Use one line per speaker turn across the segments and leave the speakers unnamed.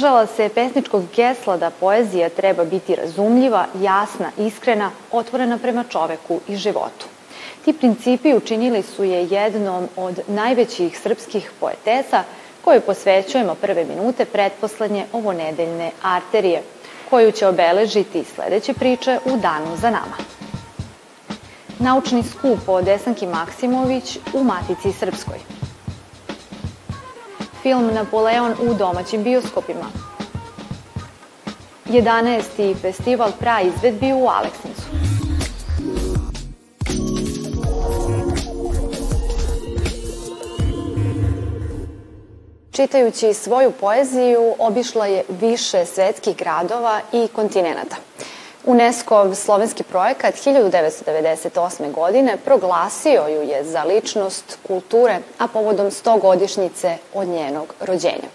Držala se pesničkog gesla da poezija treba biti razumljiva, jasna, iskrena, otvorena prema čoveku i životu. Ti principi učinili su je jednom od najvećih srpskih poetesa koju posvećujemo prve minute pretposlednje ovonedeljne arterije, koju će obeležiti sledeće priče u danu za nama. Naučni skup o Desanki Maksimović u Matici Srpskoj. Film Napoleon u domaćim bioskopima. 11. festival pra izvedbi u Aleksincu. Čitajući svoju poeziju, obišla je više svetskih gradova i kontinenta. UNESCO slovenski projekat 1998. godine proglasio ju je za ličnost kulture, a povodom 100 godišnjice od njenog rođenja.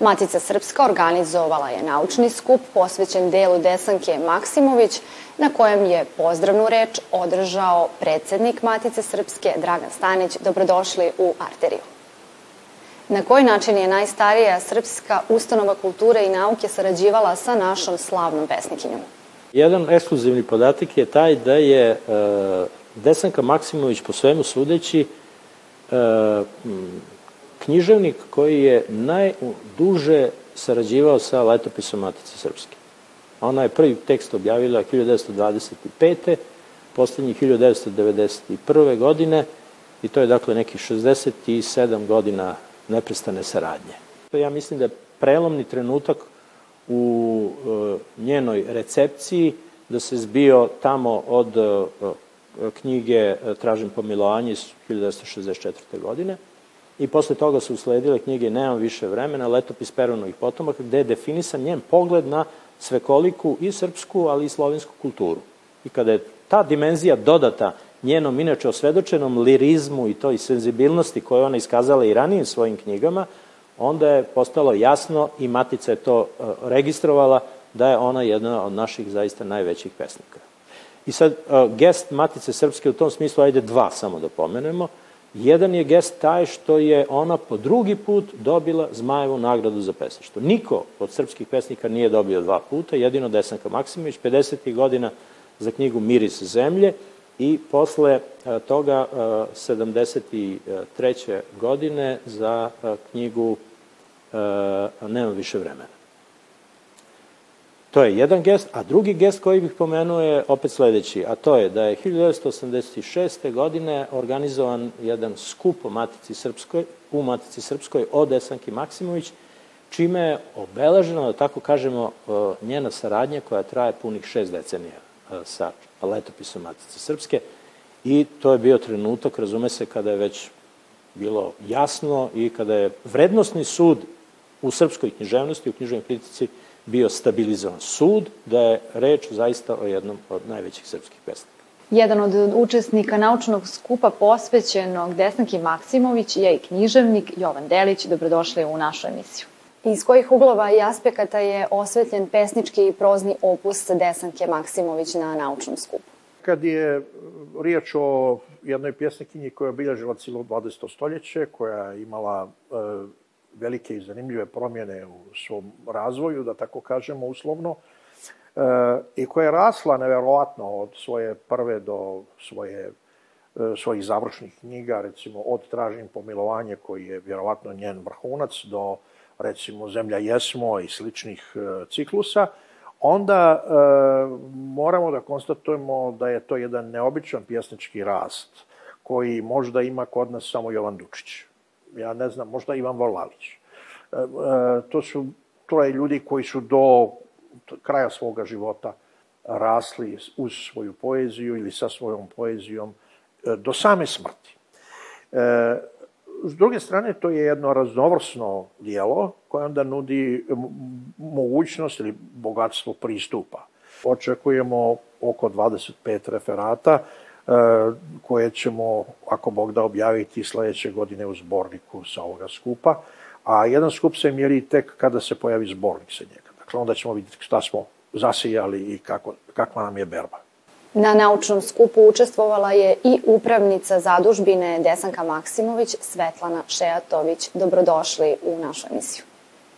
Matica Srpska organizovala je naučni skup posvećen delu Desanke Maksimović, na kojem je pozdravnu reč održao predsednik Matice Srpske Dragan Stanić. Dobrodošli u Arteriju. Na koji način je najstarija srpska ustanova kulture i nauke sarađivala sa našom slavnom pesnikinjom?
Jedan ekskluzivni podatak je taj da je e, Desanka Maksimović po svemu sudeći e, književnik koji je najduže sarađivao sa letopisom Matice Srpske. Ona je prvi tekst objavila 1925. poslednji 1991. godine i to je dakle neki 67 godina neprestane saradnje. Ja mislim da je prelomni trenutak u e, njenoj recepciji, da se zbio tamo od e, knjige e, Tražim pomilovanje iz 1964. godine i posle toga su usledile knjige Nemam više vremena, Letopis Peronovih potomaka, gde je definisan njen pogled na svekoliku i srpsku, ali i slovensku kulturu. I kada je ta dimenzija dodata njenom inače osvedočenom lirizmu i toj senzibilnosti koju ona iskazala i ranijim svojim knjigama, onda je postalo jasno i Matica je to e, registrovala da je ona jedna od naših zaista najvećih pesnika. I sad, e, gest Matice Srpske u tom smislu, ajde dva samo da pomenemo. Jedan je gest taj što je ona po drugi put dobila Zmajevu nagradu za pesništvo. Niko od srpskih pesnika nije dobio dva puta, jedino Desanka Maksimović, 50. godina za knjigu Miris zemlje i posle e, toga 73. godine za knjigu nema više vremena. To je jedan gest, a drugi gest koji bih pomenuo je opet sledeći, a to je da je 1986. godine organizovan jedan skup u Matici Srpskoj, u Matici Srpskoj od Desanki Maksimović, čime je obeleženo, da tako kažemo, e, njena saradnja koja traje punih šest decenija e, sa letopisom Matice Srpske i to je bio trenutak, razume se, kada je već bilo jasno i kada je vrednostni sud u srpskoj književnosti, u književnoj kritici, bio stabilizovan sud, da je reč zaista o jednom od najvećih srpskih pesnika.
Jedan od učesnika naučnog skupa posvećenog Desnaki Maksimović je i književnik Jovan Delić. Dobrodošli u našu emisiju. Iz kojih uglova i aspekata je osvetljen pesnički i prozni opus Desanke Maksimović na naučnom skupu?
Kad je riječ o jednoj pjesnikinji koja je obilježila cijelo 20. stoljeće, koja je imala e, velike i zanimljive promjene u svom razvoju, da tako kažemo uslovno, e, i koja je rasla neverovatno od svoje prve do svoje e, svojih završnih knjiga, recimo od Tražim pomilovanje koji je vjerovatno njen vrhunac do recimo Zemlja jesmo i sličnih e, ciklusa, onda e, moramo da konstatujemo da je to jedan neobičan pjesnički rast koji možda ima kod nas samo Jovan Dučić ja ne znam, možda Ivan Volalić. E, e, to su troje ljudi koji su do kraja svoga života rasli uz svoju poeziju ili sa svojom poezijom e, do same smrti. S druge strane, to je jedno raznovrsno dijelo koje onda nudi mogućnost ili bogatstvo pristupa. Očekujemo oko 25 referata, E, koje ćemo, ako Bog da, objaviti sledeće godine u zborniku sa ovoga skupa. A jedan skup se mjeri tek kada se pojavi zbornik sa njega. Dakle, onda ćemo vidjeti šta smo zasijali i kako, kakva nam je berba.
Na naučnom skupu učestvovala je i upravnica zadužbine Desanka Maksimović, Svetlana Šejatović. Dobrodošli u našu emisiju.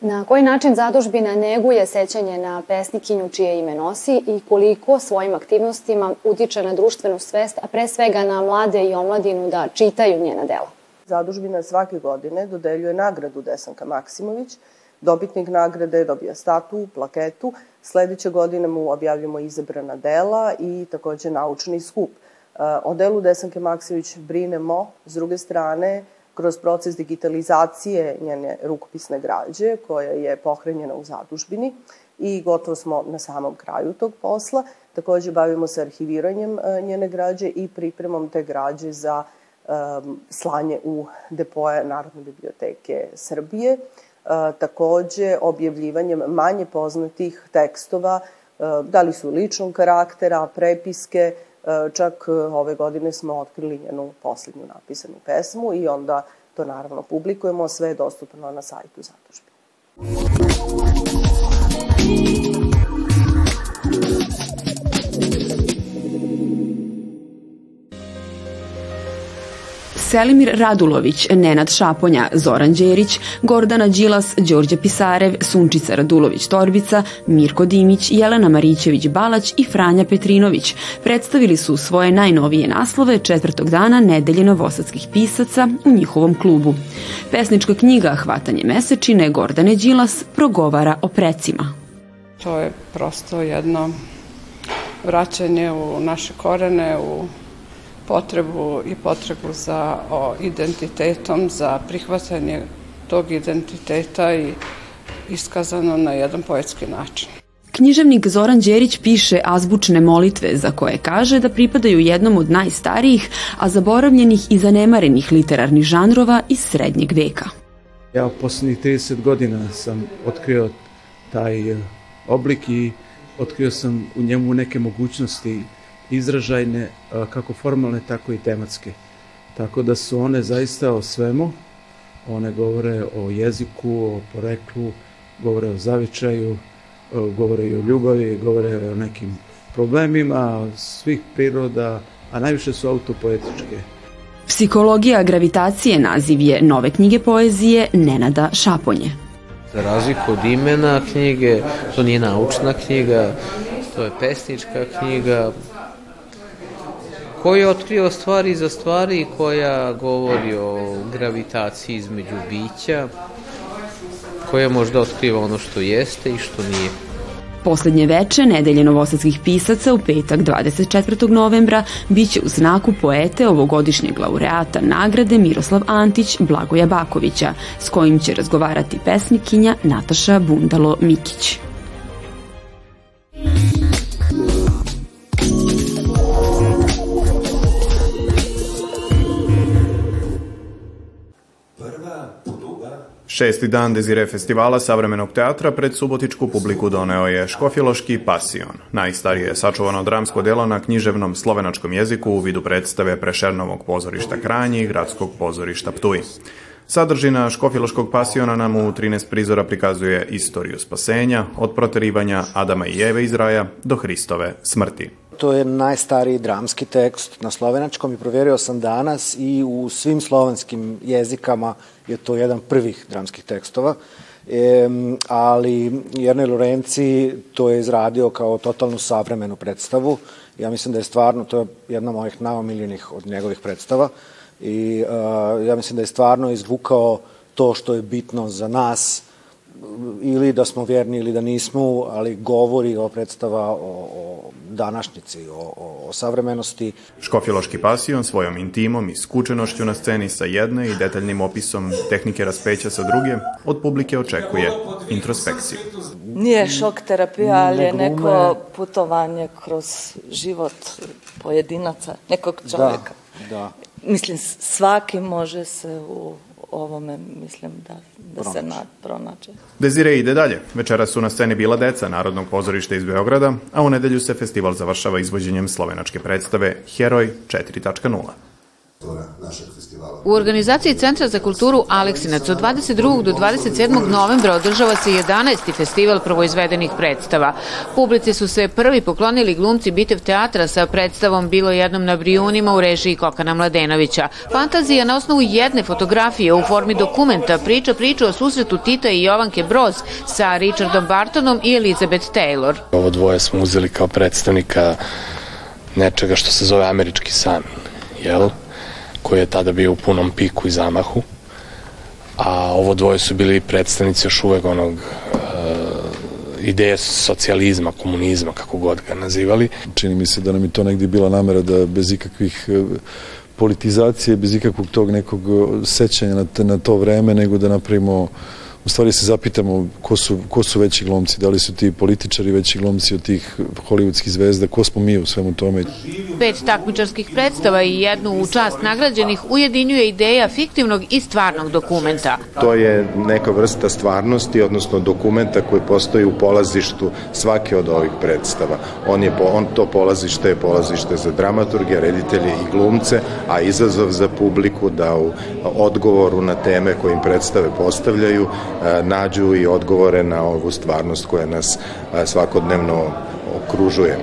Na koji način zadužbina neguje sećanje na pesnikinju čije ime nosi i koliko svojim aktivnostima utiče na društvenu svest, a pre svega na mlade i omladinu da čitaju njena dela?
Zadužbina svake godine dodeljuje nagradu Desanka Maksimović. Dobitnik nagrade dobija statu, plaketu. Sledeće godine mu objavljamo izabrana dela i takođe naučni skup. E, o delu Desanke Maksimović brinemo, s druge strane, kroz proces digitalizacije njene rukopisne građe, koja je pohranjena u zadužbini i gotovo smo na samom kraju tog posla. Takođe bavimo se arhiviranjem e, njene građe i pripremom te građe za slanje u depoje Narodne biblioteke Srbije. Uh, takođe, objavljivanjem manje poznatih tekstova, uh, da li su ličnog karaktera, prepiske, čak ove godine smo otkrili njenu poslednju napisanu pesmu i onda to naravno publikujemo, sve je dostupno na sajtu zatužbe.
Selimir Radulović, Nenad Šaponja, Zoran Đerić, Gordana Đilas, Đorđe Pisarev, Sunčica Radulović-Torbica, Mirko Dimić, Jelena Marićević-Balać i Franja Petrinović predstavili su svoje najnovije naslove četvrtog dana nedelje novosadskih pisaca u njihovom klubu. Pesnička knjiga Hvatanje mesečine Gordane Đilas progovara o precima.
To je prosto jedno vraćanje u naše korene, u potrebu i potrebu za o, identitetom, za prihvatanje tog identiteta i iskazano na jedan poetski način.
Književnik Zoran Đerić piše azbučne molitve za koje kaže da pripadaju jednom od najstarijih, a zaboravljenih i zanemarenih literarnih žanrova iz srednjeg veka.
Ja poslednjih 30 godina sam otkrio taj e, oblik i otkrio sam u njemu neke mogućnosti izražajne, kako formalne, tako i tematske. Tako da su one zaista o svemu, one govore o jeziku, o poreklu, govore o zavičaju, govore i o ljubavi, govore o nekim problemima svih priroda, a najviše su autopoetičke.
Psihologija gravitacije naziv je nove knjige poezije Nenada Šaponje.
Za razliku od imena knjige, to nije naučna knjiga, to je pesnička knjiga, koji je otkrio stvari za stvari koja govori o gravitaciji između bića, koja možda otkriva ono što jeste i što nije.
Poslednje veče nedelje novosadskih pisaca u petak 24. novembra biće u znaku poete ovogodišnjeg laureata nagrade Miroslav Antić Blagoja Bakovića, s kojim će razgovarati pesnikinja Nataša Bundalo-Mikić.
Šesti dan Dezire festivala savremenog teatra pred subotičku publiku doneo je Škofjeloški pasion, najstarije sačuvano dramsko delo na književnom slovenačkom jeziku u vidu predstave Prešernovog pozorišta Kranji i Gradskog pozorišta Ptuj. Sadržina Škofjeloškog pasiona nam u 13 prizora prikazuje istoriju spasenja, od proterivanja Adama i Eve iz raja do Hristove smrti.
To je najstariji dramski tekst na slovenačkom i proverio sam danas i u svim slovenskim jezikama je to jedan prvih dramskih tekstova. E, ali Jerne Lorenci to je izradio kao totalnu savremenu predstavu. Ja mislim da je stvarno, to je jedna mojih najomiljenih od njegovih predstava i uh, ja mislim da je stvarno izvukao to što je bitno za nas ili da smo vjerni ili da nismo, ali govori o predstava o, o današnjici, o, o, o savremenosti.
Škofjološki pasion svojom intimom i skučenošću na sceni sa jedne i detaljnim opisom tehnike raspeća sa druge, od publike očekuje introspekciju.
Nije šok terapija, ali je neko putovanje kroz život pojedinaca, nekog čoveka.
Da, da.
Mislim, svaki može se u ovome mislim da, da Pronač. se na, pronače.
Dezire ide dalje. Večera su na sceni bila deca Narodnog pozorišta iz Beograda, a u nedelju se festival završava izvođenjem slovenačke predstave Heroj 4.0.
direktora našeg festivala.
U organizaciji Centra za kulturu Aleksinac od 22. do 27. novembra održava se 11. festival prvoizvedenih predstava. Publici su se prvi poklonili glumci Bitev teatra sa predstavom Bilo jednom na Brijunima u režiji Kokana Mladenovića. Fantazija na osnovu jedne fotografije u formi dokumenta priča priču o susretu Tita i Jovanke Broz sa Richardom Bartonom i Elizabeth Taylor.
Ovo dvoje smo uzeli kao predstavnika nečega što se zove američki san, jel? Koji je tada bio u punom piku i zamahu. A ovo dvoje su bili predstavnici još uvek onog uh, ideje socijalizma, komunizma, kako god ga nazivali.
Čini mi se da nam je to negdje bila namera da bez ikakvih uh, politizacije, bez ikakvog tog nekog sećanja na, na to vreme, nego da napravimo u stvari se zapitamo ko su, ko su veći glumci, da li su ti političari veći glumci od tih hollywoodskih zvezda, ko smo mi u svemu tome.
Pet takmičarskih predstava i jednu u čast nagrađenih ujedinjuje ideja fiktivnog i stvarnog dokumenta.
To je neka vrsta stvarnosti, odnosno dokumenta koji postoji u polazištu svake od ovih predstava. On je, on, to polazište je polazište za dramaturge, reditelje i glumce, a izazov za publiku da u odgovoru na teme koje im predstave postavljaju nađu i odgovore na ovu stvarnost koja nas e, svakodnevno okružuje.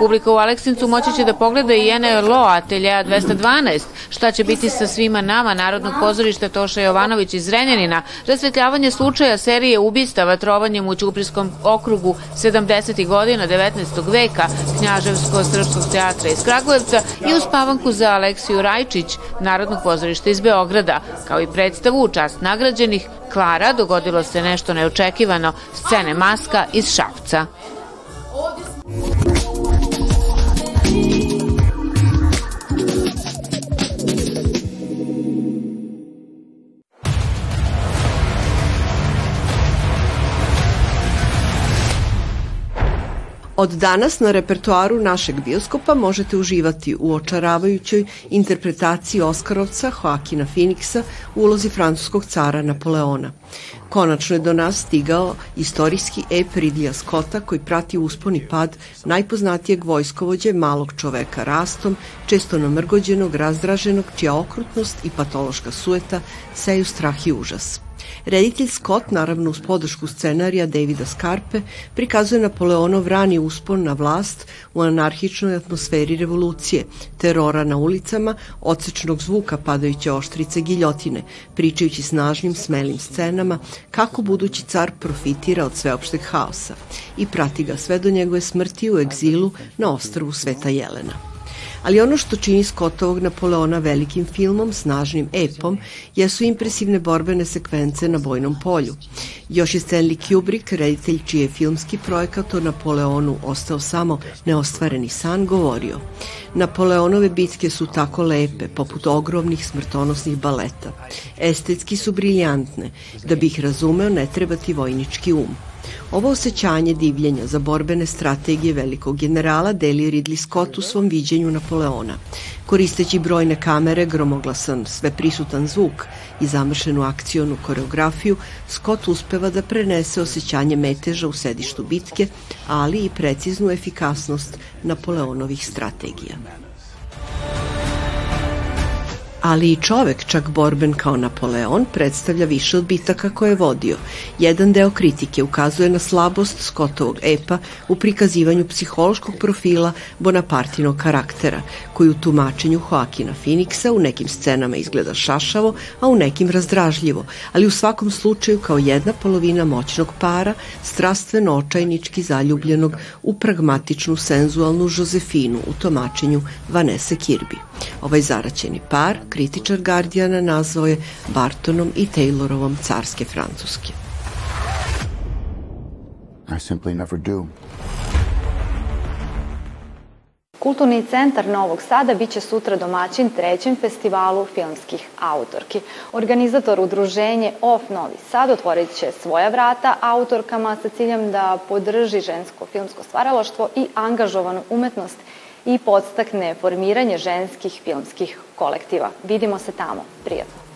Publika u Aleksincu moći će da pogleda i NLO Atelja 212, šta će biti sa svima nama Narodnog pozorišta Toša Jovanović iz Renjanina, rasvetljavanje slučaja serije ubistava trovanjem u Ćuprijskom okrugu 70. godina 19. veka Knjaževsko-srpskog teatra iz Kragujevca i uspavanku za Aleksiju Rajčić Narodnog pozorišta iz Beograda, kao i predstavu u čast nagrađenih Klara dogodilo se nešto neočekivano, scene maska iz Šapca.
Od danas na repertoaru našeg bioskopa možete uživati u očaravajućoj interpretaciji Oskarovca Joakina Phoenixa u ulozi francuskog cara Napoleona. Konačno je do nas stigao istorijski ep Ridlija Scotta koji prati uspon i pad najpoznatijeg vojskovođe malog čoveka rastom, često namrgođenog, razdraženog, čija okrutnost i patološka sueta seju strah i užas. Reditelj Scott, naravno uz podršku scenarija Davida Skarpe, prikazuje Napoleonov rani uspon na vlast u anarhičnoj atmosferi revolucije, terora na ulicama, odsečnog zvuka padajuće oštrice giljotine, pričajući snažnim, smelim scenama kako budući car profitira od sveopšteg haosa i prati ga sve do njegove smrti u egzilu na ostrvu Sveta Jelena. Ali ono što čini Scottovog Napoleona velikim filmom, snažnim epom, jesu impresivne borbene sekvence na bojnom polju. Još je Stanley Kubrick, reditelj čiji je filmski projekat o Napoleonu ostao samo neostvareni san, govorio. Napoleonove bitke su tako lepe, poput ogromnih smrtonosnih baleta. Estetski su briljantne. Da bi razumeo, ne treba ti vojnički um. Ovo osjećanje divljenja za borbene strategije velikog generala deli Ridley Scott u svom viđenju Napoleona. Koristeći brojne kamere, gromoglasan, sveprisutan zvuk i zamršenu akcionu koreografiju, Scott uspeva da prenese osjećanje meteža u sedištu bitke, ali i preciznu efikasnost Napoleonovih strategija ali i čovek, čak borben kao Napoleon, predstavlja više od bitaka koje je vodio. Jedan deo kritike ukazuje na slabost Scottovog epa u prikazivanju psihološkog profila Bonapartinog karaktera, koji u tumačenju Joakina Phoenixa u nekim scenama izgleda šašavo, a u nekim razdražljivo, ali u svakom slučaju kao jedna polovina moćnog para, strastveno očajnički zaljubljenog u pragmatičnu senzualnu Josefinu u tumačenju Vanese Kirby. Ovaj zaraćeni par kritičar Guardiana nazvao je Bartonom i Taylorovom carske Francuske.
I simply never do.
Kulturni centar Novog Sada biće sutra domaćin trećem festivalu filmskih autorki. Organizator udruženje OF Novi Sad otvorit će svoja vrata autorkama sa ciljem da podrži žensko filmsko stvaralaštvo i angažovanu umetnost i podstakne formiranje ženskih filmskih kolektiva. Vidimo se tamo. Prijatno.